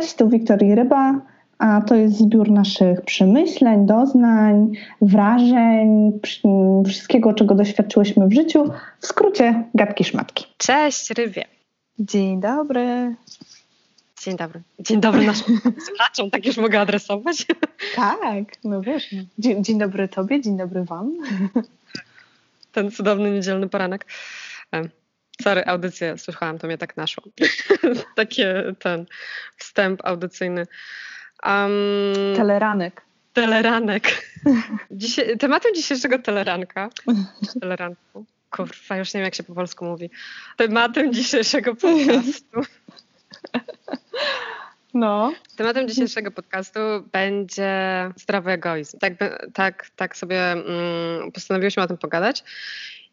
Cześć, tu Wiktoria Ryba, a to jest zbiór naszych przemyśleń, doznań, wrażeń, wszystkiego, czego doświadczyłyśmy w życiu. W skrócie, gadki szmatki. Cześć, Rybie. Dzień dobry. Dzień dobry. Dzień dobry naszym słuchaczom, tak już mogę adresować. Tak, no wiesz. Dzień, dzień dobry tobie, dzień dobry wam. Ten cudowny niedzielny poranek. Sorry, audycję słuchałam, to mnie tak naszło. Takie ten wstęp audycyjny. Um, teleranek. Teleranek. Dzisiaj, tematem dzisiejszego teleranka, teleranku, kurwa, już nie wiem jak się po polsku mówi, tematem dzisiejszego podcastu no. Tematem dzisiejszego podcastu będzie zdrowy egoizm. Tak, tak, tak sobie mm, postanowiłyśmy o tym pogadać.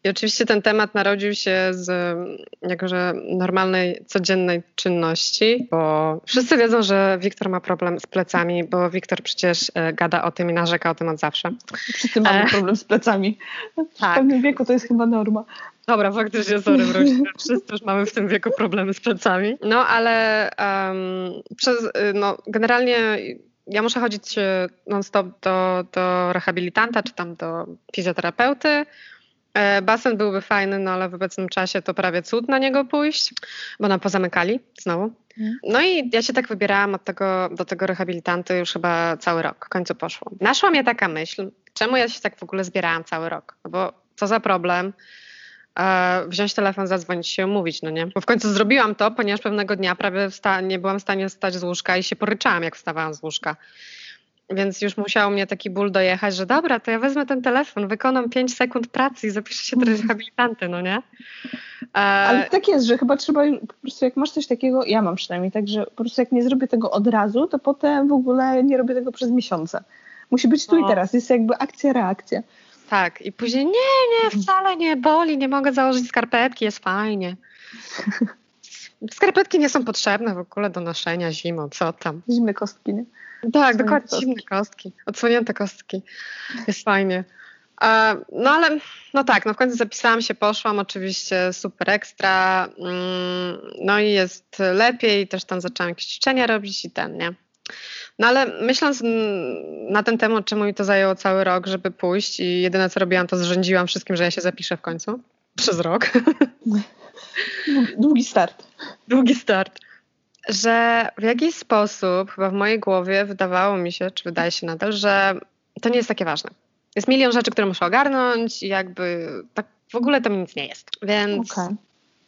I oczywiście ten temat narodził się z jakże normalnej, codziennej czynności, bo wszyscy wiedzą, że Wiktor ma problem z plecami, bo Wiktor przecież e, gada o tym i narzeka o tym od zawsze. Wszyscy mamy e... problem z plecami. W tak. pewnym wieku to jest chyba norma. Dobra, faktycznie, sorry, wróć. Wszyscy już mamy w tym wieku problemy z plecami. No, ale um, przez, y, no, generalnie ja muszę chodzić y, non-stop do, do rehabilitanta, czy tam do fizjoterapeuty. E, basen byłby fajny, no ale w obecnym czasie to prawie cud na niego pójść, bo nam pozamykali znowu. Mhm. No i ja się tak wybierałam od tego, do tego rehabilitanty już chyba cały rok. W końcu poszło. Naszła mnie taka myśl, czemu ja się tak w ogóle zbierałam cały rok? No bo co za problem wziąć telefon, zadzwonić się, umówić, no nie? Bo w końcu zrobiłam to, ponieważ pewnego dnia prawie nie byłam w stanie stać z łóżka i się poryczałam, jak wstawałam z łóżka. Więc już musiał mnie taki ból dojechać, że dobra, to ja wezmę ten telefon, wykonam 5 sekund pracy i zapiszę się do rehabilitanty, no nie? E... Ale tak jest, że chyba trzeba po prostu jak masz coś takiego, ja mam przynajmniej tak, że po prostu jak nie zrobię tego od razu, to potem w ogóle nie robię tego przez miesiące. Musi być tu no. i teraz, jest jakby akcja, reakcja. Tak, i później nie, nie, wcale nie boli, nie mogę założyć skarpetki, jest fajnie. Skarpetki nie są potrzebne w ogóle do noszenia zimą, co tam. Zimne kostki, nie? Tak, dokładnie, kostki. zimne kostki, odsłonięte kostki. Jest fajnie. No ale, no tak, no w końcu zapisałam się, poszłam, oczywiście super ekstra, mm, no i jest lepiej, też tam zaczęłam jakieś ćwiczenia robić i ten, nie? No ale myśląc na ten temat, czemu mi to zajęło cały rok, żeby pójść i jedyne co robiłam, to zrzędziłam wszystkim, że ja się zapiszę w końcu. Przez rok. Długi start. Długi start. Że w jakiś sposób, chyba w mojej głowie wydawało mi się, czy wydaje się nadal, że to nie jest takie ważne. Jest milion rzeczy, które muszę ogarnąć i jakby tak w ogóle to mi nic nie jest. Więc okay.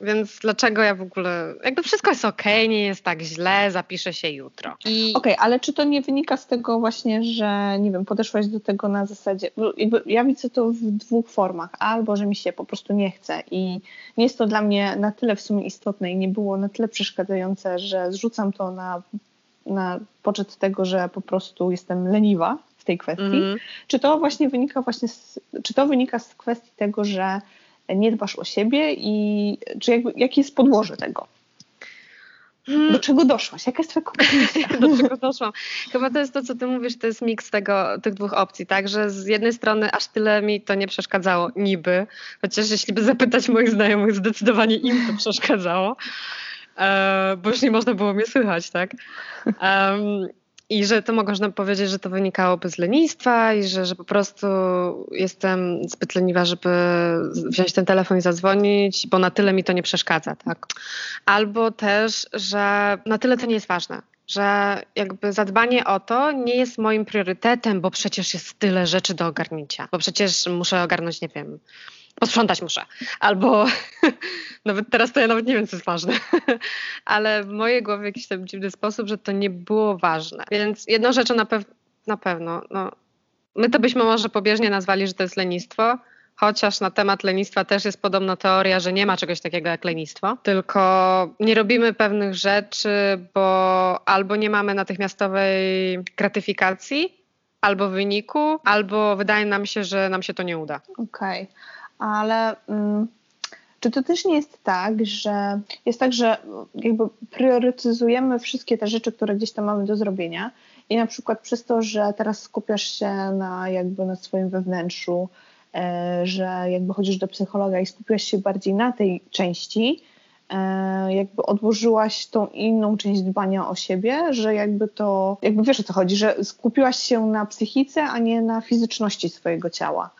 Więc dlaczego ja w ogóle. Jakby wszystko jest ok, nie jest tak źle, zapiszę się jutro. I... Okej, okay, ale czy to nie wynika z tego właśnie, że nie wiem, podeszłaś do tego na zasadzie. Jakby ja widzę to w dwóch formach. Albo że mi się po prostu nie chce i nie jest to dla mnie na tyle w sumie istotne i nie było na tyle przeszkadzające, że zrzucam to na, na poczet tego, że po prostu jestem leniwa w tej kwestii. Mm. Czy to właśnie wynika właśnie z, czy to wynika z kwestii tego, że nie dbasz o siebie i czy jakby, jakie jest podłoże tego? Hmm. Do czego doszłaś? Jaka jest twoja kompetencja? Do czego doszłam? Chyba to jest to, co ty mówisz, to jest miks tego, tych dwóch opcji, tak? Że z jednej strony aż tyle mi to nie przeszkadzało, niby, chociaż jeśli by zapytać moich znajomych, zdecydowanie im to przeszkadzało, e, bo już nie można było mnie słychać, tak? Um, i że to można powiedzieć, że to wynikałoby z lenistwa i że, że po prostu jestem zbyt leniwa, żeby wziąć ten telefon i zadzwonić, bo na tyle mi to nie przeszkadza, tak? Albo też, że na tyle to nie jest ważne, że jakby zadbanie o to nie jest moim priorytetem, bo przecież jest tyle rzeczy do ogarnięcia, bo przecież muszę ogarnąć, nie wiem, posprzątać muszę. Albo nawet teraz to ja nawet nie wiem, co jest ważne. Ale w mojej głowie w jakiś tam dziwny sposób, że to nie było ważne. Więc jedną rzeczą na, pew na pewno, no, my to byśmy może pobieżnie nazwali, że to jest lenistwo, chociaż na temat lenistwa też jest podobna teoria, że nie ma czegoś takiego jak lenistwo, tylko nie robimy pewnych rzeczy, bo albo nie mamy natychmiastowej gratyfikacji, albo wyniku, albo wydaje nam się, że nam się to nie uda. Okej. Okay ale mm, czy to też nie jest tak, że jest tak, że jakby priorytetyzujemy wszystkie te rzeczy, które gdzieś tam mamy do zrobienia i na przykład przez to, że teraz skupiasz się na jakby na swoim wewnętrzu, e, że jakby chodzisz do psychologa i skupiasz się bardziej na tej części, e, jakby odłożyłaś tą inną część dbania o siebie, że jakby to, jakby wiesz o co chodzi, że skupiłaś się na psychice, a nie na fizyczności swojego ciała.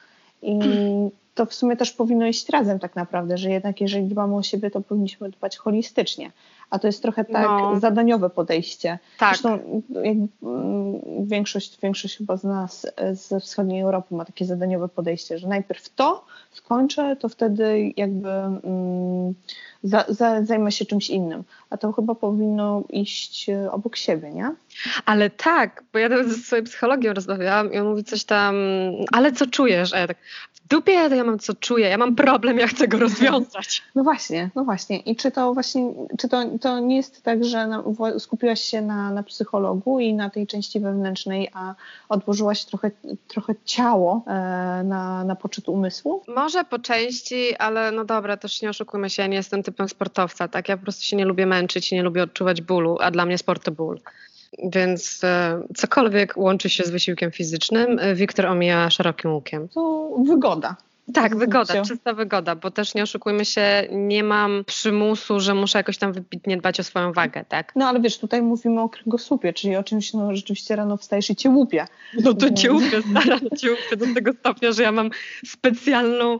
I to w sumie też powinno iść razem tak naprawdę, że jednak jeżeli dbamy o siebie, to powinniśmy dbać holistycznie. A to jest trochę tak no. zadaniowe podejście. Tak. Zresztą mm, większość, większość chyba z nas ze wschodniej Europy ma takie zadaniowe podejście, że najpierw to skończę, to wtedy jakby mm, za, za, zajmę się czymś innym. A to chyba powinno iść e, obok siebie, nie? Ale tak, bo ja ze swoją psychologiem rozmawiałam i on mówi coś tam, ale co czujesz? A ja tak, w dupie ja mam co czuję, ja mam problem, ja chcę go rozwiązać. No właśnie, no właśnie. I czy to właśnie, czy to, to nie jest tak, że na, skupiłaś się na, na psychologu i na tej części wewnętrznej, a odłożyłaś trochę, trochę ciało e, na, na poczet umysłu? Może po części, ale no dobra, też nie oszukujmy się, ja nie jestem typem sportowca, tak? Ja po prostu się nie lubię męczyć, nie lubię odczuwać bólu, a dla mnie sport to ból. Więc e, cokolwiek łączy się z wysiłkiem fizycznym, e, Wiktor omija szerokim łukiem. To wygoda. Tak, wygoda, czysta wygoda, bo też nie oszukujmy się, nie mam przymusu, że muszę jakoś tam wybitnie dbać o swoją wagę, tak? No ale wiesz, tutaj mówimy o kręgosłupie, czyli o czymś, no rzeczywiście rano wstajesz i cię łupie. No to cię łupie, stara, cię łupie do tego stopnia, że ja mam specjalną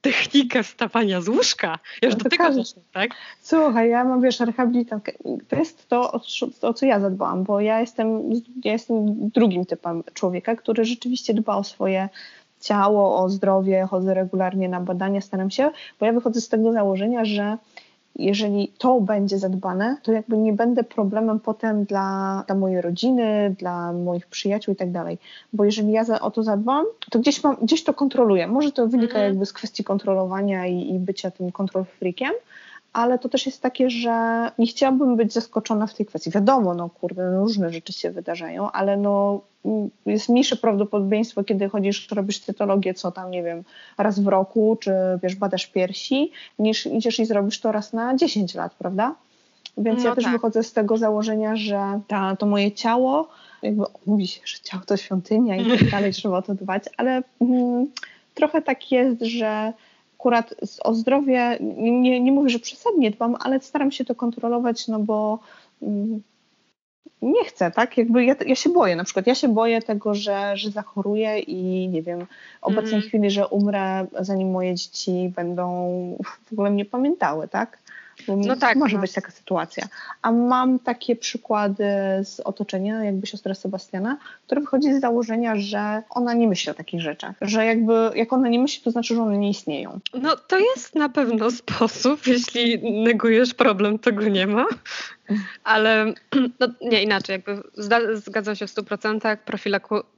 technikę wstawania z łóżka. Ja już no do tego zacznę, tak? Słuchaj, ja mam, wiesz, rehabilitację. To jest to, o, o co ja zadbałam, bo ja jestem, ja jestem drugim typem człowieka, który rzeczywiście dba o swoje ciało, o zdrowie, chodzę regularnie na badania, staram się, bo ja wychodzę z tego założenia, że jeżeli to będzie zadbane, to jakby nie będę problemem potem dla, dla mojej rodziny, dla moich przyjaciół i tak dalej. Bo jeżeli ja za, o to zadbam, to gdzieś, mam, gdzieś to kontroluję. Może to wynika mhm. jakby z kwestii kontrolowania i, i bycia tym kontrol freakiem, ale to też jest takie, że nie chciałabym być zaskoczona w tej kwestii. Wiadomo, no kurde, no różne rzeczy się wydarzają, ale no jest mniejsze prawdopodobieństwo, kiedy chodzisz, robisz cytologię, co tam, nie wiem, raz w roku, czy wiesz, badasz piersi, niż idziesz i zrobisz to raz na 10 lat, prawda? Więc no ja też tak. wychodzę z tego założenia, że ta, to moje ciało, jakby mówi się, że ciało to świątynia i tak dalej, trzeba o to dbać, ale mm, trochę tak jest, że akurat o zdrowie nie, nie mówię, że przesadnie dbam, ale staram się to kontrolować, no bo mm, nie chcę, tak? Jakby ja, ja, się boję, na przykład ja się boję tego, że, że zachoruję i nie wiem, obecnej mm. chwili, że umrę, zanim moje dzieci będą w ogóle mnie pamiętały, tak? No tak, może no. być taka sytuacja. A mam takie przykłady z otoczenia, jakby siostra Sebastiana, która wychodzi z założenia, że ona nie myśli o takich rzeczach. Że jakby jak ona nie myśli, to znaczy, że one nie istnieją. No to jest na pewno sposób. Jeśli negujesz problem, to go nie ma. Ale no, nie inaczej, jakby zgadzam się w 100%.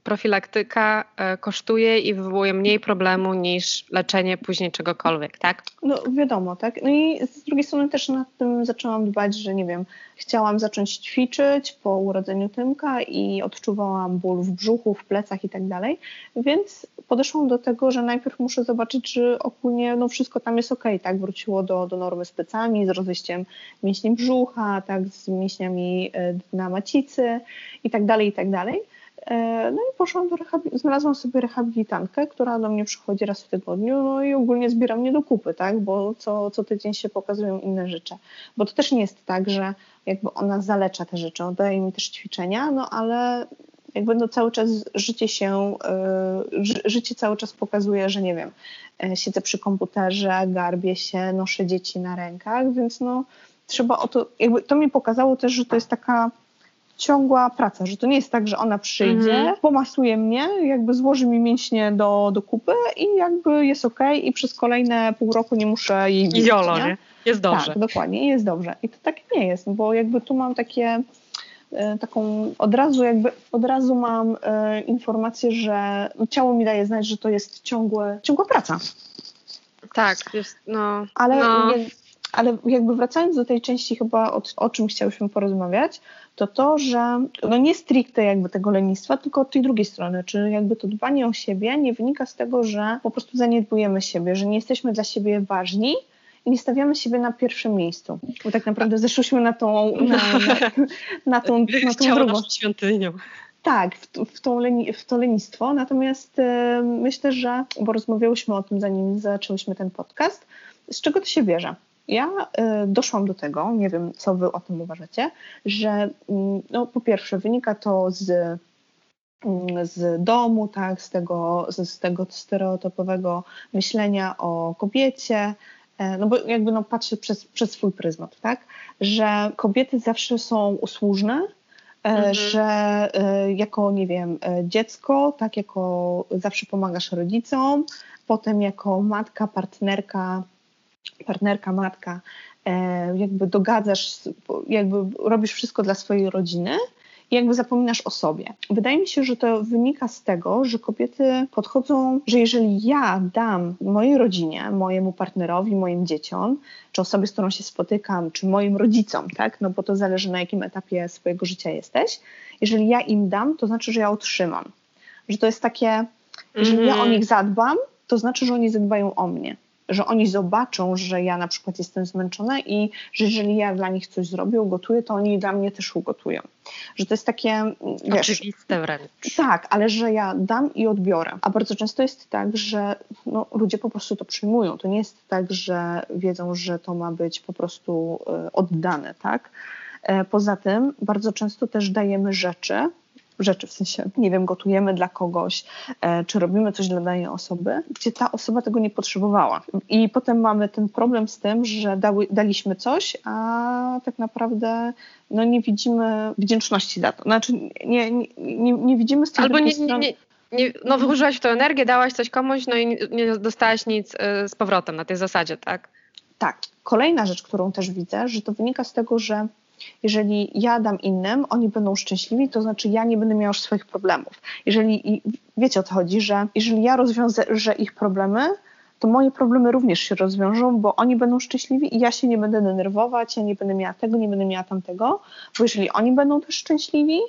Profilaktyka e, kosztuje i wywołuje mniej problemu niż leczenie później czegokolwiek, tak? No wiadomo, tak. No i z drugiej strony też nad tym zaczęłam dbać, że nie wiem, chciałam zacząć ćwiczyć po urodzeniu Tymka i odczuwałam ból w brzuchu, w plecach i tak dalej, więc podeszłam do tego, że najpierw muszę zobaczyć, czy ogólnie no wszystko tam jest ok, tak, wróciło do, do normy z plecami, z rozejściem mięśni brzucha, tak, z mięśniami e, dna macicy i tak dalej, i tak dalej. E, no i poszłam do rehabilitacji, znalazłam sobie rehabilitantkę, która do mnie przychodzi raz w tygodniu, no i ogólnie zbiera mnie do kupy, tak, bo co, co tydzień się pokazują inne rzeczy. Bo to też nie jest tak, że jakby ona zalecza te rzeczy, on daje mi też ćwiczenia, no ale jakby no cały czas życie się, yy, życie cały czas pokazuje, że nie wiem, siedzę przy komputerze, garbię się, noszę dzieci na rękach, więc no trzeba o to, jakby to mi pokazało też, że to jest taka ciągła praca, że to nie jest tak, że ona przyjdzie, -hmm. pomasuje mnie, jakby złoży mi mięśnie do, do kupy i jakby jest ok i przez kolejne pół roku nie muszę jej widzieć. Jolo, nie? Jest dobrze. Tak, dokładnie, jest dobrze. I to tak nie jest, bo jakby tu mam takie e, taką od razu jakby od razu mam e, informację, że ciało mi daje znać, że to jest ciągłe, ciągła praca. Tak, jest, no. Ale no. Nie, ale jakby wracając do tej części chyba o, o czym chciałyśmy porozmawiać, to to, że no nie stricte jakby tego lenistwa, tylko od tej drugiej strony, czy jakby to dbanie o siebie nie wynika z tego, że po prostu zaniedbujemy siebie, że nie jesteśmy dla siebie ważni, i nie stawiamy siebie na pierwszym miejscu. Bo tak naprawdę zeszłyśmy na tą, na, na, na tą, na tą drugą. świątynią. Tak, w, w, tą leni, w to lenistwo. Natomiast y, myślę, że, bo rozmawiałyśmy o tym, zanim zaczęłyśmy ten podcast, z czego to się bierze? Ja y, doszłam do tego, nie wiem co wy o tym uważacie, że mm, no, po pierwsze wynika to z, mm, z domu, tak, z tego, z, tego stereotypowego myślenia o kobiecie, e, no bo jakby no, patrzę przez, przez swój pryzmat, tak, że kobiety zawsze są usłużne, e, mhm. że e, jako, nie wiem, dziecko, tak, jako zawsze pomagasz rodzicom, potem jako matka, partnerka, partnerka, matka, e, jakby dogadzasz, jakby robisz wszystko dla swojej rodziny i jakby zapominasz o sobie. Wydaje mi się, że to wynika z tego, że kobiety podchodzą, że jeżeli ja dam mojej rodzinie, mojemu partnerowi, moim dzieciom, czy osobie, z którą się spotykam, czy moim rodzicom, tak, no bo to zależy na jakim etapie swojego życia jesteś, jeżeli ja im dam, to znaczy, że ja otrzymam. Że to jest takie, jeżeli mm -hmm. ja o mhm. nich zadbam, to znaczy, że oni zadbają o mnie że oni zobaczą, że ja na przykład jestem zmęczona i że jeżeli ja dla nich coś zrobię, ugotuję, to oni dla mnie też ugotują. Że to jest takie... Wiesz, Oczywiste wręcz. Tak, ale że ja dam i odbiorę. A bardzo często jest tak, że no, ludzie po prostu to przyjmują. To nie jest tak, że wiedzą, że to ma być po prostu e, oddane, tak? E, poza tym bardzo często też dajemy rzeczy, rzeczy, w sensie, nie wiem, gotujemy dla kogoś, e, czy robimy coś dla danej osoby, gdzie ta osoba tego nie potrzebowała. I potem mamy ten problem z tym, że dały, daliśmy coś, a tak naprawdę no, nie widzimy wdzięczności za to. Znaczy, nie, nie, nie, nie widzimy z tej Albo nie, nie, nie, nie, no wyłożyłaś w to energię, dałaś coś komuś, no i nie, nie dostałaś nic y, z powrotem na tej zasadzie, tak? Tak. Kolejna rzecz, którą też widzę, że to wynika z tego, że jeżeli ja dam innym, oni będą szczęśliwi, to znaczy ja nie będę miała już swoich problemów. Jeżeli, wiecie o co chodzi, że jeżeli ja rozwiążę ich problemy, to moje problemy również się rozwiążą, bo oni będą szczęśliwi i ja się nie będę denerwować, ja nie będę miała tego, nie będę miała tamtego, bo jeżeli oni będą też szczęśliwi,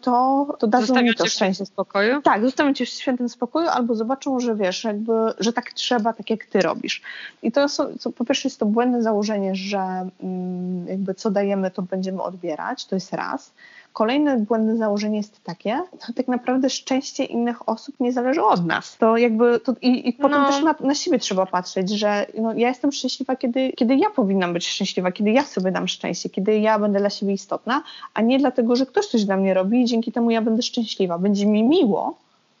to, to dadzą mi to szczęście. w spokoju? Tak, zostawią cię w świętym spokoju albo zobaczą, że wiesz, jakby, że tak trzeba, tak jak ty robisz. I to są, co, po pierwsze jest to błędne założenie, że mm, jakby co dajemy, to będziemy odbierać, to jest raz. Kolejne błędne założenie jest takie, że tak naprawdę szczęście innych osób nie zależy od nas. To jakby to, i, i potem no. też na, na, siebie trzeba patrzeć, że no, ja jestem szczęśliwa, kiedy, kiedy ja powinnam być szczęśliwa, kiedy ja sobie dam szczęście, kiedy ja będę dla siebie istotna, a nie dlatego, że ktoś coś dla mnie robi i dzięki temu ja będę szczęśliwa. Będzie mi miło,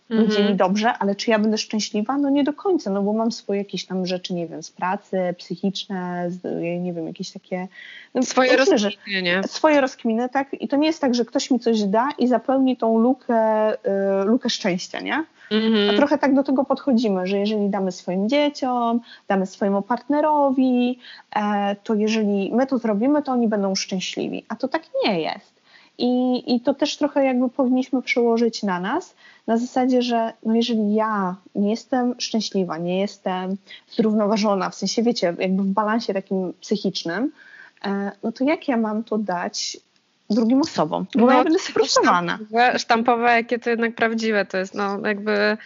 będzie mi mhm. dobrze, ale czy ja będę szczęśliwa? No nie do końca, no bo mam swoje jakieś tam rzeczy, nie wiem, z pracy, psychiczne, nie wiem, jakieś takie... No, swoje rozkminy, nie? Swoje rozkminy, tak? I to nie jest tak, że ktoś mi coś da i zapełni tą lukę, y, lukę szczęścia, nie? Mhm. A trochę tak do tego podchodzimy, że jeżeli damy swoim dzieciom, damy swojemu partnerowi, e, to jeżeli my to zrobimy, to oni będą szczęśliwi. A to tak nie jest. I, I to też trochę jakby powinniśmy przełożyć na nas, na zasadzie, że no jeżeli ja nie jestem szczęśliwa, nie jestem zrównoważona, w sensie wiecie, jakby w balansie takim psychicznym, e, no to jak ja mam to dać drugim osobom? Bo no, ja będę sfrustrowana. Sztampowe, sztampowe, jakie to jednak prawdziwe, to jest no jakby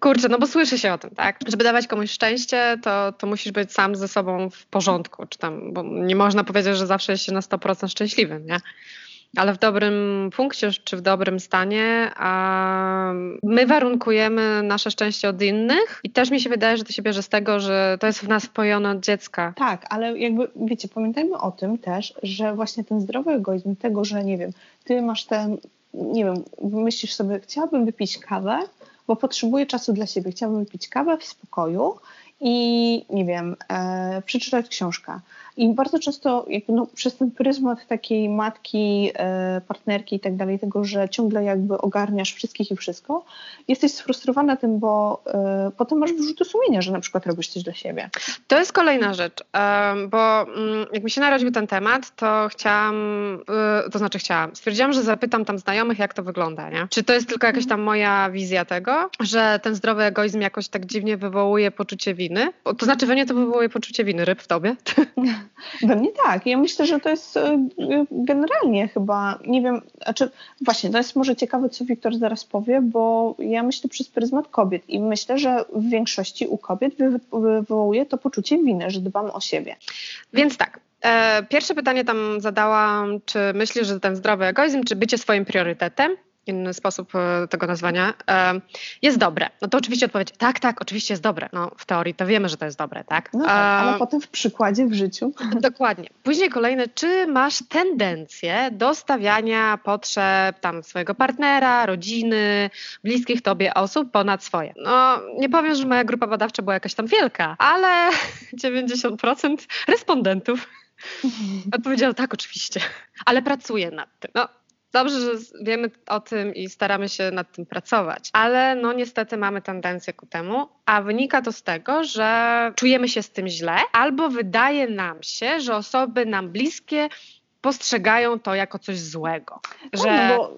kurczę, no bo słyszy się o tym, tak? Żeby dawać komuś szczęście, to, to musisz być sam ze sobą w porządku, czy tam, bo nie można powiedzieć, że zawsze jest się na 100% szczęśliwym, nie? Ale w dobrym punkcie czy w dobrym stanie, a my warunkujemy nasze szczęście od innych i też mi się wydaje, że to się bierze z tego, że to jest w nas wpojone od dziecka. Tak, ale jakby, wiecie, pamiętajmy o tym też, że właśnie ten zdrowy egoizm tego, że nie wiem, ty masz ten, nie wiem, myślisz sobie, chciałabym wypić kawę, bo potrzebuję czasu dla siebie, chciałabym wypić kawę w spokoju i nie wiem, e, przeczytać książkę. I bardzo często jakby, no, przez ten pryzmat takiej matki, e, partnerki i tak dalej, tego, że ciągle jakby ogarniasz wszystkich i wszystko, jesteś sfrustrowana tym, bo e, potem masz wyrzuty sumienia, że na przykład robisz coś dla siebie. To jest kolejna rzecz, bo mm, jak mi się narodził ten temat, to chciałam, e, to znaczy chciałam, stwierdziłam, że zapytam tam znajomych, jak to wygląda, nie? Czy to jest tylko jakaś tam moja wizja tego, że ten zdrowy egoizm jakoś tak dziwnie wywołuje poczucie winy? To znaczy we mnie to wywołuje poczucie winy, ryb w tobie? We mnie tak. Ja myślę, że to jest e, generalnie chyba, nie wiem, znaczy właśnie, to jest może ciekawe, co Wiktor zaraz powie, bo ja myślę przez pryzmat kobiet i myślę, że w większości u kobiet wywołuje to poczucie winy, że dbam o siebie. Więc tak, e, Pierwsze pytanie tam zadałam, czy myślisz, że ten zdrowy egoizm, czy bycie swoim priorytetem inny sposób e, tego nazwania, e, jest dobre. No to oczywiście odpowiedź, tak, tak, oczywiście jest dobre. No w teorii to wiemy, że to jest dobre, tak? No tak, ale potem w przykładzie, w życiu. Dokładnie. Później kolejne, czy masz tendencję do stawiania potrzeb tam swojego partnera, rodziny, bliskich tobie osób ponad swoje? No nie powiem, że moja grupa badawcza była jakaś tam wielka, ale 90% respondentów odpowiedziało tak, oczywiście, ale pracuję nad tym. No, Dobrze, że wiemy o tym i staramy się nad tym pracować, ale no niestety mamy tendencję ku temu, a wynika to z tego, że czujemy się z tym źle, albo wydaje nam się, że osoby nam bliskie postrzegają to jako coś złego. Że... No bo,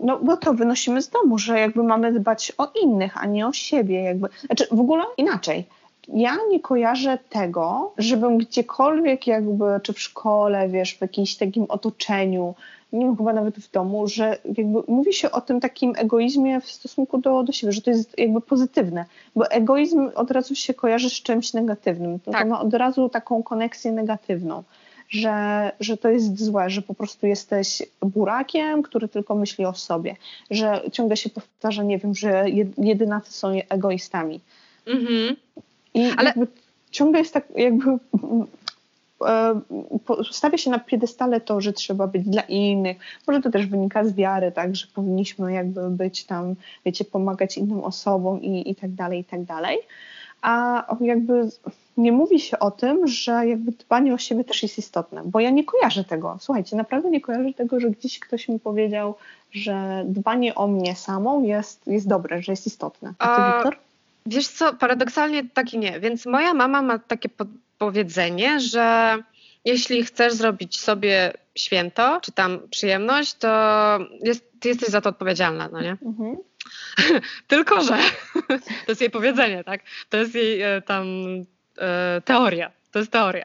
no bo to wynosimy z domu, że jakby mamy dbać o innych, a nie o siebie. Jakby. Znaczy w ogóle inaczej ja nie kojarzę tego, żebym gdziekolwiek jakby, czy w szkole, wiesz, w jakimś takim otoczeniu, nie wiem, chyba nawet w domu, że jakby mówi się o tym takim egoizmie w stosunku do, do siebie, że to jest jakby pozytywne, bo egoizm od razu się kojarzy z czymś negatywnym, to, tak. to ma od razu taką koneksję negatywną. Że, że to jest złe, że po prostu jesteś burakiem, który tylko myśli o sobie, że ciągle się powtarza, nie wiem, że jedynacy są egoistami. Mhm. I Ale... ciągle jest tak jakby e, stawia się na piedestale to, że trzeba być dla innych. Może to też wynika z wiary, tak, że powinniśmy jakby być tam, wiecie, pomagać innym osobom i, i tak dalej, i tak dalej. A jakby nie mówi się o tym, że jakby dbanie o siebie też jest istotne, bo ja nie kojarzę tego. Słuchajcie, naprawdę nie kojarzę tego, że gdzieś ktoś mi powiedział, że dbanie o mnie samą jest, jest dobre, że jest istotne. A ty, Wiktor? Wiesz co, paradoksalnie tak i nie. Więc moja mama ma takie powiedzenie, że jeśli chcesz zrobić sobie święto, czy tam przyjemność, to jest, ty jesteś za to odpowiedzialna, no nie? Mhm. Tylko, że to jest jej powiedzenie, tak? To jest jej e, tam e, teoria. To jest teoria,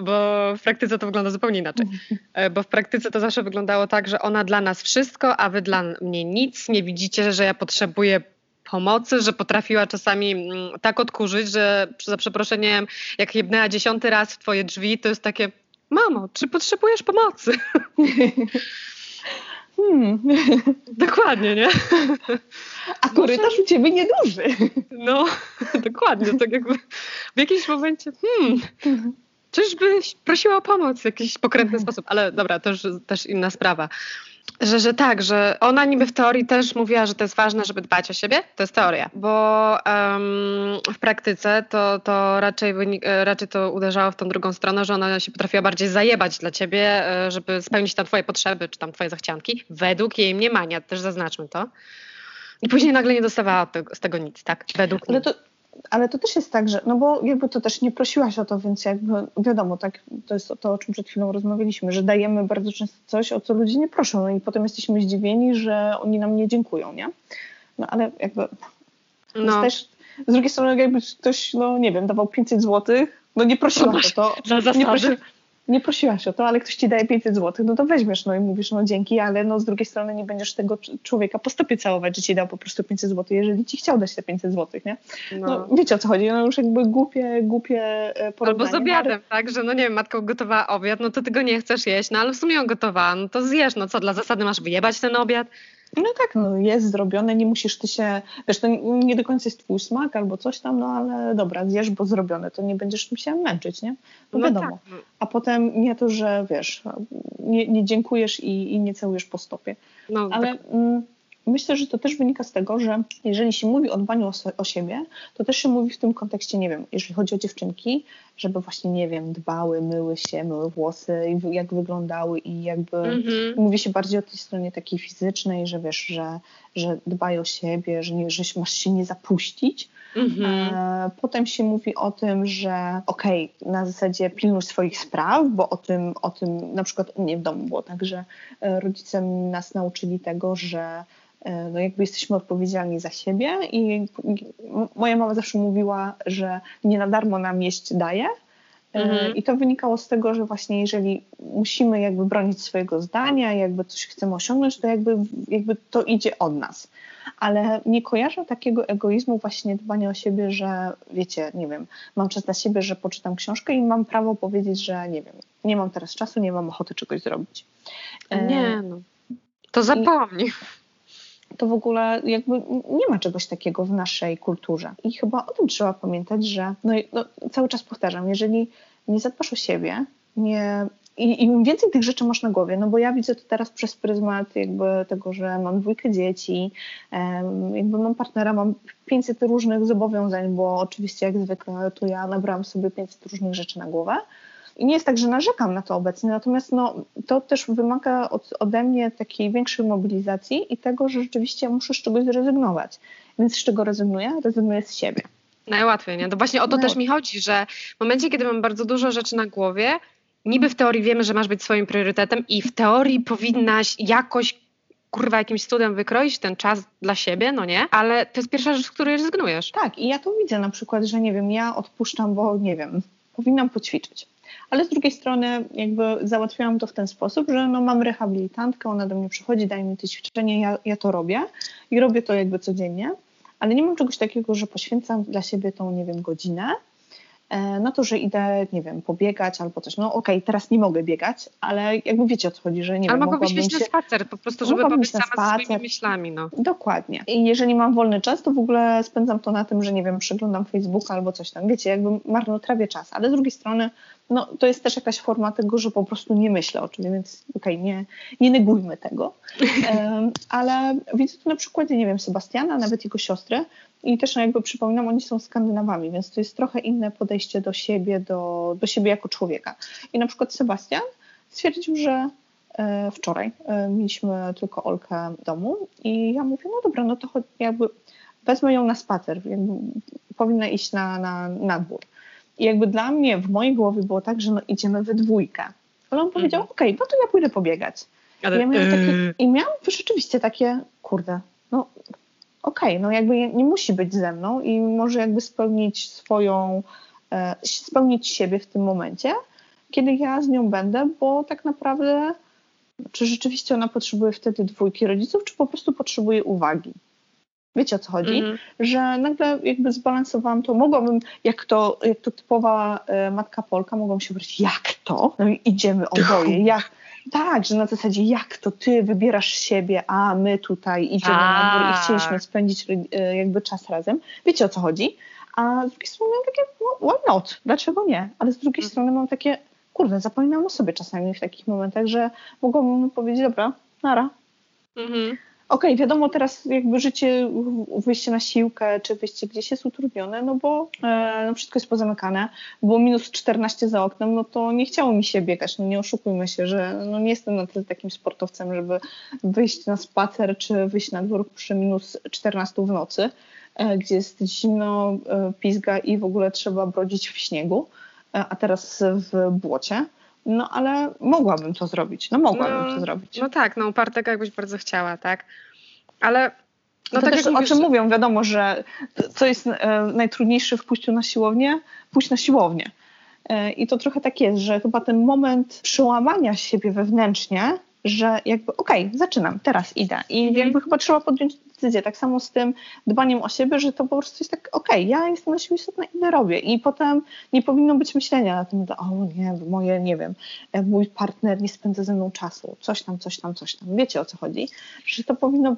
bo w praktyce to wygląda zupełnie inaczej. E, bo w praktyce to zawsze wyglądało tak, że ona dla nas wszystko, a wy dla mnie nic. Nie widzicie, że ja potrzebuję pomocy, że potrafiła czasami mm, tak odkurzyć, że za przeproszeniem, jak jebnęła dziesiąty raz w twoje drzwi, to jest takie, mamo, czy potrzebujesz pomocy? Hmm. Dokładnie, nie? A korytarz u ciebie nieduży. No, dokładnie. Tak jakby w jakimś momencie, hmm, czyżbyś prosiła o pomoc w jakiś pokrętny sposób, ale dobra, to już też inna sprawa. Że, że tak, że ona niby w teorii też mówiła, że to jest ważne, żeby dbać o siebie. To jest teoria, bo um, w praktyce to, to raczej, e, raczej to uderzało w tą drugą stronę, że ona się potrafiła bardziej zajebać dla ciebie, e, żeby spełnić tam twoje potrzeby, czy tam twoje zachcianki, według jej mniemania, też zaznaczmy to. I później nagle nie dostawała z tego nic, tak? Według Ale to, ale to też jest tak, że, no bo jakby to też nie prosiłaś o to, więc jakby wiadomo, tak, to jest to, o czym przed chwilą rozmawialiśmy, że dajemy bardzo często coś, o co ludzie nie proszą, no i potem jesteśmy zdziwieni, że oni nam nie dziękują, nie? No ale jakby no. też z drugiej strony jakby ktoś, no nie wiem, dawał 500 złotych, no nie prosiłam o to. Za nie, prosi, nie prosiłaś o to, ale ktoś ci daje 500 zł, no to weźmiesz, no i mówisz, no dzięki, ale no z drugiej strony nie będziesz tego człowieka po stopie całować, że ci dał po prostu 500 zł, jeżeli ci chciał dać te 500 zł, nie? No, no wiecie o co chodzi, no już jakby głupie, głupie e, porównanie. Albo z obiadem, ale... tak, że no nie wiem, matka gotowała obiad, no to ty go nie chcesz jeść, no ale w sumie ją gotowała, no to zjesz, no co, dla zasady masz wyjebać ten obiad? No tak, no jest zrobione, nie musisz ty się, wiesz, to nie do końca jest twój smak albo coś tam, no ale dobra, zjesz, bo zrobione, to nie będziesz się męczyć, nie? No, no wiadomo. Tak. No. A potem nie to, że wiesz, nie, nie dziękujesz i, i nie całujesz po stopie. No, ale... Tak. Mm, Myślę, że to też wynika z tego, że jeżeli się mówi o dbaniu o, o, siebie, to też się mówi w tym kontekście, nie wiem, jeżeli chodzi o dziewczynki, żeby właśnie, nie wiem, dbały, myły się, myły włosy, jak wyglądały i jakby mm-hmm. mówi się bardziej o tej stronie takiej fizycznej, że wiesz, że, że dbaj o siebie, że, nie, że masz się nie zapuścić. Mm-hmm. E, potem się mówi o tym, że okej, okay, na zasadzie pilnuj swoich spraw, bo o tym, o tym na przykład u mnie w domu było tak, że e, rodzice nas nauczyli tego, że no jakby jesteśmy odpowiedzialni za siebie i moja mama zawsze mówiła, że nie na darmo nam jeść daje. E, mhm. I to wynikało z tego, że właśnie jeżeli musimy jakby bronić swojego zdania, jakby coś chcemy osiągnąć, to jakby, jakby to idzie od nas. Ale nie kojarzę takiego egoizmu właśnie dbania o siebie, że wiecie, nie wiem, mam czas dla siebie, że poczytam książkę i mam prawo powiedzieć, że nie wiem, nie mam teraz czasu, nie mam ochoty czegoś zrobić. Nie, no. To zapomnij. To w ogóle jakby nie ma czegoś takiego w naszej kulturze. I chyba o tym trzeba pamiętać, że no, no cały czas powtarzam, jeżeli nie zadbasz o siebie, nie i im więcej tych rzeczy masz na głowie, no bo ja widzę to teraz przez pryzmat jakby tego, że mam dwójkę dzieci, jakby mam partnera, mam 500 różnych zobowiązań, bo oczywiście jak zwykle to ja nabrałam sobie 500 różnych rzeczy na głowę. I nie jest tak, że narzekam na to obecnie, natomiast no, to też wymaga od, ode mnie takiej większej mobilizacji i tego, że rzeczywiście muszę z czegoś zrezygnować. Więc z czego rezygnuję? Rezygnuję z siebie. Najłatwiej, nie? To właśnie o to też mi chodzi, że w momencie, kiedy mam bardzo dużo rzeczy na głowie, niby w teorii wiemy, że masz być swoim priorytetem i w teorii powinnaś jakoś kurwa jakimś cudem wykroić ten czas dla siebie, no nie? Ale to jest pierwsza rzecz, z której rezygnujesz. Tak, i ja to widzę na przykład, że nie wiem, ja odpuszczam, bo nie wiem, powinnam poćwiczyć. Ale z drugiej strony jakby załatwiałam to w ten sposób, że no mam rehabilitantkę, ona do mnie przychodzi, daje mi te ćwiczenie, ja, ja to robię i robię to jakby codziennie, ale nie mam czegoś takiego, że poświęcam dla siebie tą, nie wiem, godzinę, E, no to, że idę, nie wiem, pobiegać albo coś. No okej, okay, teraz nie mogę biegać, ale jakby wiecie o co chodzi, że nie ale wiem, mogłabyś iść na spacer, po prostu, żeby pobyć sama spacer. ze swoimi myślami. No. Dokładnie. I jeżeli mam wolny czas, to w ogóle spędzam to na tym, że nie wiem, przeglądam Facebook albo coś tam. Wiecie, jakby marnotrawię czas, ale z drugiej strony no, to jest też jakaś forma tego, że po prostu nie myślę o czymś, więc okej, okay, nie, nie negujmy tego. Um, ale widzę tu na przykładzie, nie wiem, Sebastiana, nawet jego siostry i też no, jakby przypominam, oni są Skandynawami, więc to jest trochę inne podejście do siebie, do, do siebie jako człowieka. I na przykład Sebastian stwierdził, że e, wczoraj e, mieliśmy tylko Olkę w domu i ja mówię, no dobra, no to jakby wezmę ją na spacer, jakby powinna iść na, na, na dwór. I jakby dla mnie w mojej głowie było tak, że no idziemy we dwójkę. Ale on powiedział, mhm. okej, okay, no to ja pójdę pobiegać. Ale, I, ja miałam takie, yy... I miałam rzeczywiście takie, kurde, no okej, okay, no jakby nie musi być ze mną i może jakby spełnić swoją, e, spełnić siebie w tym momencie, kiedy ja z nią będę, bo tak naprawdę czy rzeczywiście ona potrzebuje wtedy dwójki rodziców, czy po prostu potrzebuje uwagi. Wiecie o co chodzi? Mm. Że nagle jakby zbalansowałam to. Mogłabym, jak to, jak to typowa e, matka Polka, mogłam się powiedzieć, jak to? No i idziemy oboje. Jak, tak, że na zasadzie jak to ty wybierasz siebie, a my tutaj idziemy na dwór i chcieliśmy spędzić e, jakby czas razem. Wiecie o co chodzi? A z drugiej strony mam takie, no, why not? Dlaczego nie? Ale z drugiej mm. strony mam takie, kurde, zapominam o sobie czasami w takich momentach, że mogłabym powiedzieć, dobra, nara. Mhm okej, okay, wiadomo teraz jakby życie, wyjście na siłkę, czy wyjście gdzieś jest utrudnione, no bo e, no wszystko jest pozamykane, było minus 14 za oknem, no to nie chciało mi się biegać, no nie oszukujmy się, że no nie jestem na tyle takim sportowcem, żeby wyjść na spacer, czy wyjść na dwór przy minus 14 w nocy, e, gdzie jest zimno, e, pizga i w ogóle trzeba brodzić w śniegu, e, a teraz w błocie. No ale mogłabym to zrobić. No mogłabym no, to zrobić. No tak, no upartego jakbyś bardzo chciała, tak? Ale no to tak też o czym mówią, wiadomo, że co jest e, najtrudniejsze w pójściu na siłownię? Pójść na siłownię. E, I to trochę tak jest, że chyba ten moment przełamania siebie wewnętrznie, że jakby okej, okay, zaczynam, teraz idę. I mhm. jakby chyba trzeba podjąć decyzję. Tak samo z tym dbaniem o siebie, że to po prostu jest tak, okej, okay, ja jestem na siebie istotna, idę robię. I potem nie powinno być myślenia na tym, że o nie, moje, nie wiem, e, mój partner nie spędza ze mną czasu, coś tam, coś tam, coś tam. Wiecie o co chodzi? Że to powinno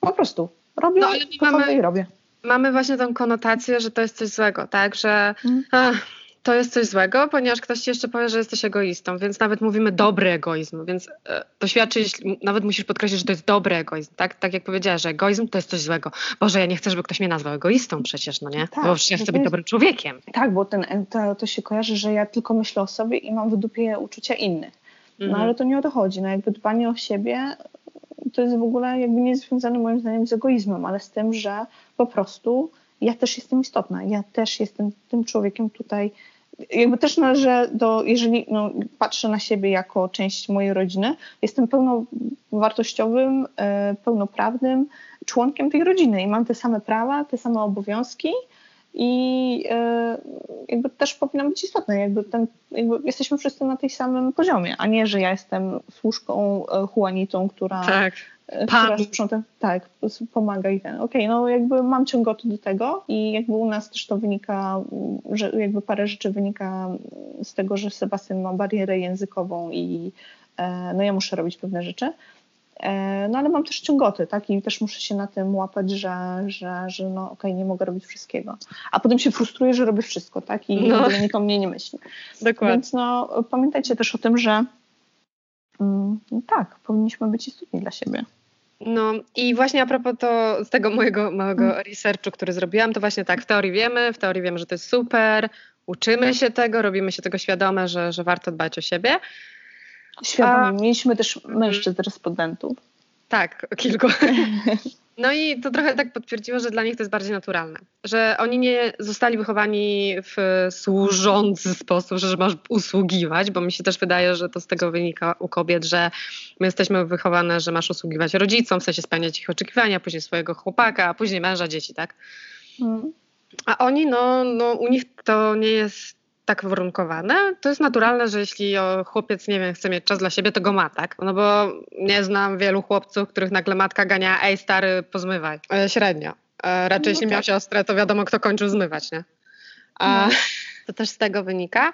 po prostu robię, no, ale mamy, i robię. Mamy właśnie tą konotację, że to jest coś złego, tak, że... Mm. Ach, to jest coś złego, ponieważ ktoś ci jeszcze powie, że jesteś egoistą, więc nawet mówimy dobry egoizm, więc e, to świadczy, nawet musisz podkreślić, że to jest dobry egoizm, tak? Tak jak powiedziałaś, że egoizm to jest coś złego. Boże, ja nie chcę, żeby ktoś mnie nazwał egoistą przecież, no nie? Tak, bo ja chcę być dobrym człowiekiem. Tak, bo ten, to, to się kojarzy, że ja tylko myślę o sobie i mam w dupie uczucia innych. No mhm. ale to nie o to chodzi, no jakby dbanie o siebie to jest w ogóle jakby nie związane moim zdaniem z egoizmem, ale z tym, że po prostu ja też jestem istotna, ja też jestem tym człowiekiem tutaj, jakby też należę do, jeżeli no, patrzę na siebie jako część mojej rodziny, jestem pełnowartościowym, e, pełnoprawnym członkiem tej rodziny i mam te same prawa, te same obowiązki i e, jakby też powinna być istotne, jakby, ten, jakby jesteśmy wszyscy na tej samym poziomie, a nie, że ja jestem służką e, Juanitą, która tak. E, która sprząta, tak, pomaga i ten. Okej, okay, no jakby mam ciągoty do tego i jakby u nas też to wynika, że jakby parę rzeczy wynika z tego, że Sebastian ma barierę językową i no ja muszę robić pewne rzeczy, E, no ale mam też ciągoty, tak? I też muszę się na tym łapać, że, że, że no okej, okay, nie mogę robić wszystkiego. A potem się frustruję, że robię wszystko, tak? I no. nikt o mnie nie myśli. Dokładnie. Więc no pamiętajcie też o tym, że mm, tak, powinniśmy być istotni dla siebie. No i właśnie a propos to, z tego mojego małego mm. researchu, który zrobiłam, to właśnie tak, w teorii wiemy, w teorii wiemy, że to jest super, uczymy się tego, robimy się tego świadome, że, że warto dbać o siebie. Świadomie. A... Mieliśmy też mężczyzn respondentów. Tak, kilku. No i to trochę tak potwierdziło, że dla nich to jest bardziej naturalne. Że oni nie zostali wychowani w służący sposób, że masz usługiwać, bo mi się też wydaje, że to z tego wynika u kobiet, że my jesteśmy wychowane, że masz usługiwać rodzicom, w sensie spełniać ich oczekiwania, później swojego chłopaka, a później męża, dzieci, tak? Hmm. A oni, no, no, u nich to nie jest tak warunkowane. To jest naturalne, że jeśli chłopiec, nie wiem, chce mieć czas dla siebie, to go ma, tak? No bo nie znam wielu chłopców, których nagle matka gania, ej stary, pozmywaj. E, średnio. E, raczej no jeśli tak. miał siostrę, to wiadomo, kto kończył zmywać, nie? A, no. To też z tego wynika,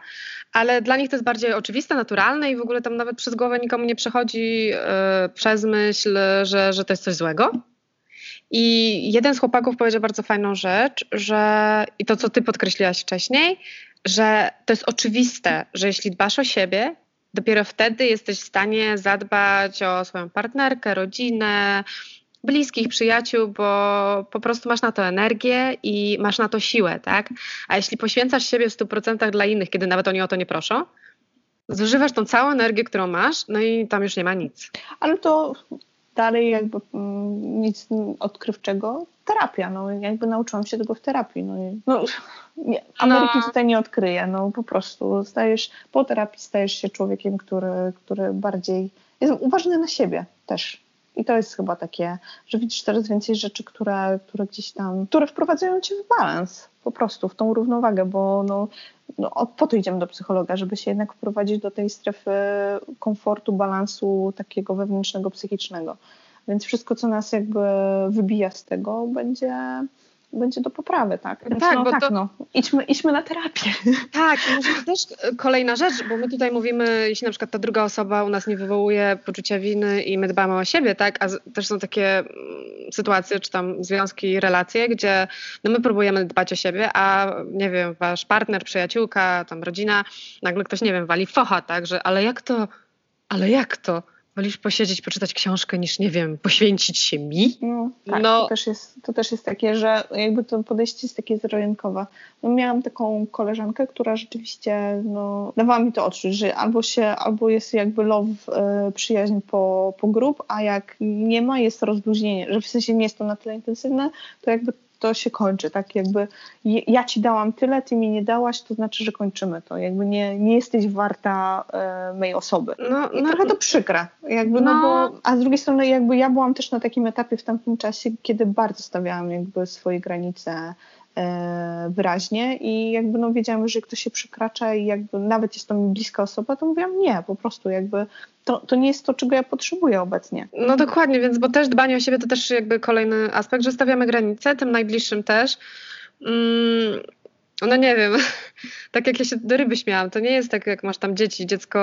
ale dla nich to jest bardziej oczywiste, naturalne i w ogóle tam nawet przez głowę nikomu nie przechodzi e, przez myśl, że, że to jest coś złego. I jeden z chłopaków powiedział bardzo fajną rzecz, że i to, co ty podkreśliłaś wcześniej, że to jest oczywiste, że jeśli dbasz o siebie, dopiero wtedy jesteś w stanie zadbać o swoją partnerkę, rodzinę, bliskich, przyjaciół, bo po prostu masz na to energię i masz na to siłę, tak? A jeśli poświęcasz siebie w 100% dla innych, kiedy nawet oni o to nie proszą, zużywasz tą całą energię, którą masz, no i tam już nie ma nic. Ale to dalej jakby mm, nic odkrywczego. Terapia, no jakby nauczyłam się tego w terapii. No, no nie, Ameryki no. tutaj nie odkryję, no po prostu stajesz, po terapii stajesz się człowiekiem, który, który bardziej jest uważny na siebie też. I to jest chyba takie, że widzisz coraz więcej rzeczy, które, które gdzieś tam, które wprowadzają cię w balans, po prostu w tą równowagę, bo no, no, po to idziemy do psychologa, żeby się jednak wprowadzić do tej strefy komfortu, balansu takiego wewnętrznego, psychicznego. Więc wszystko, co nas jakby wybija z tego, będzie będzie do poprawy, tak? Więc tak, no, tak, to... no. Idźmy, idźmy na terapię. Tak, i może też kolejna rzecz, bo my tutaj mówimy, jeśli na przykład ta druga osoba u nas nie wywołuje poczucia winy i my dbamy o siebie, tak? A też są takie mm, sytuacje, czy tam związki, relacje, gdzie no my próbujemy dbać o siebie, a nie wiem, wasz partner, przyjaciółka, tam rodzina, nagle ktoś, nie wiem, wali focha, tak? Że ale jak to, ale jak to? Wolisz posiedzieć, poczytać książkę, niż, nie wiem, poświęcić się mi? No, tak, no. To, też jest, to też jest takie, że jakby to podejście jest takie zero No, miałam taką koleżankę, która rzeczywiście no, dawała mi to odczuć, że albo się, albo jest jakby love, y, przyjaźń po, po grup, a jak nie ma, jest rozluźnienie, że w sensie nie jest to na tyle intensywne, to jakby to się kończy, tak jakby ja ci dałam tyle, ty mi nie dałaś, to znaczy, że kończymy to, jakby nie, nie jesteś warta e, mojej osoby. No, I no, trochę to przykre, jakby, no. no. bo, a z drugiej strony jakby ja byłam też na takim etapie w tamtym czasie, kiedy bardzo stawiałam jakby swoje granice wyraźnie i jakby no wiedziałam, że ktoś się przekracza i jakby nawet jest to mi bliska osoba, to mówiłam nie, po prostu jakby to, to nie jest to, czego ja potrzebuję obecnie. No dokładnie, więc bo też dbanie o siebie to też jakby kolejny aspekt, że stawiamy granice, tym najbliższym też. Mm, no nie wiem, tak jak ja się do ryby śmiałam, to nie jest tak jak masz tam dzieci, dziecko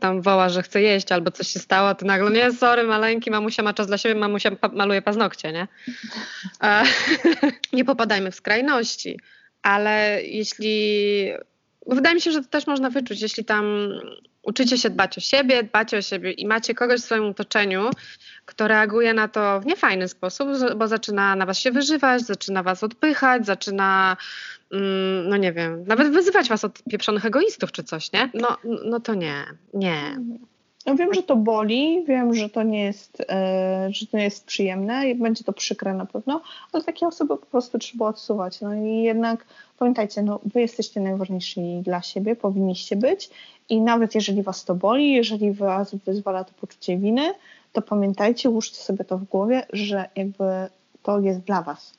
tam woła, że chce jeść albo coś się stało, to nagle nie, sorry maleńki, mamusia ma czas dla siebie, mamusia maluje paznokcie, nie? A, nie popadajmy w skrajności, ale jeśli, wydaje mi się, że to też można wyczuć, jeśli tam uczycie się dbać o siebie, dbacie o siebie i macie kogoś w swoim otoczeniu, kto reaguje na to w niefajny sposób, bo zaczyna na was się wyżywać, zaczyna was odpychać, zaczyna Mm, no nie wiem, nawet wyzywać was od pieprzonych egoistów czy coś, nie? No, no to nie, nie. No wiem, że to boli, wiem, że to nie jest, e, że to nie jest przyjemne będzie to przykre na pewno, ale takie osoby po prostu trzeba odsuwać. No i jednak pamiętajcie, no wy jesteście najważniejsi dla siebie, powinniście być i nawet jeżeli was to boli, jeżeli was wyzwala to poczucie winy, to pamiętajcie, łóżcie sobie to w głowie, że jakby to jest dla was.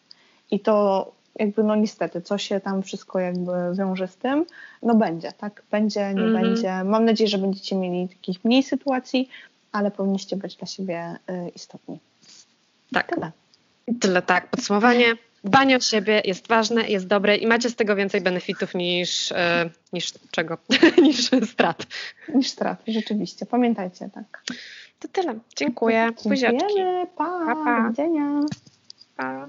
I to jakby no niestety, co się tam wszystko jakby wiąże z tym, no będzie, tak? Będzie, nie mm -hmm. będzie. Mam nadzieję, że będziecie mieli takich mniej sytuacji, ale powinniście być dla siebie y, istotni. Tak. Tyle. Tyle, tak. Podsumowanie. Dbanie o siebie jest ważne, jest dobre i macie z tego więcej benefitów niż, e, niż czego? niż strat. Niż strat, rzeczywiście. Pamiętajcie, tak. To tyle. Dziękuję. Buziaczki. Dziękujemy. Pa. Pa, pa. Do widzenia. Pa.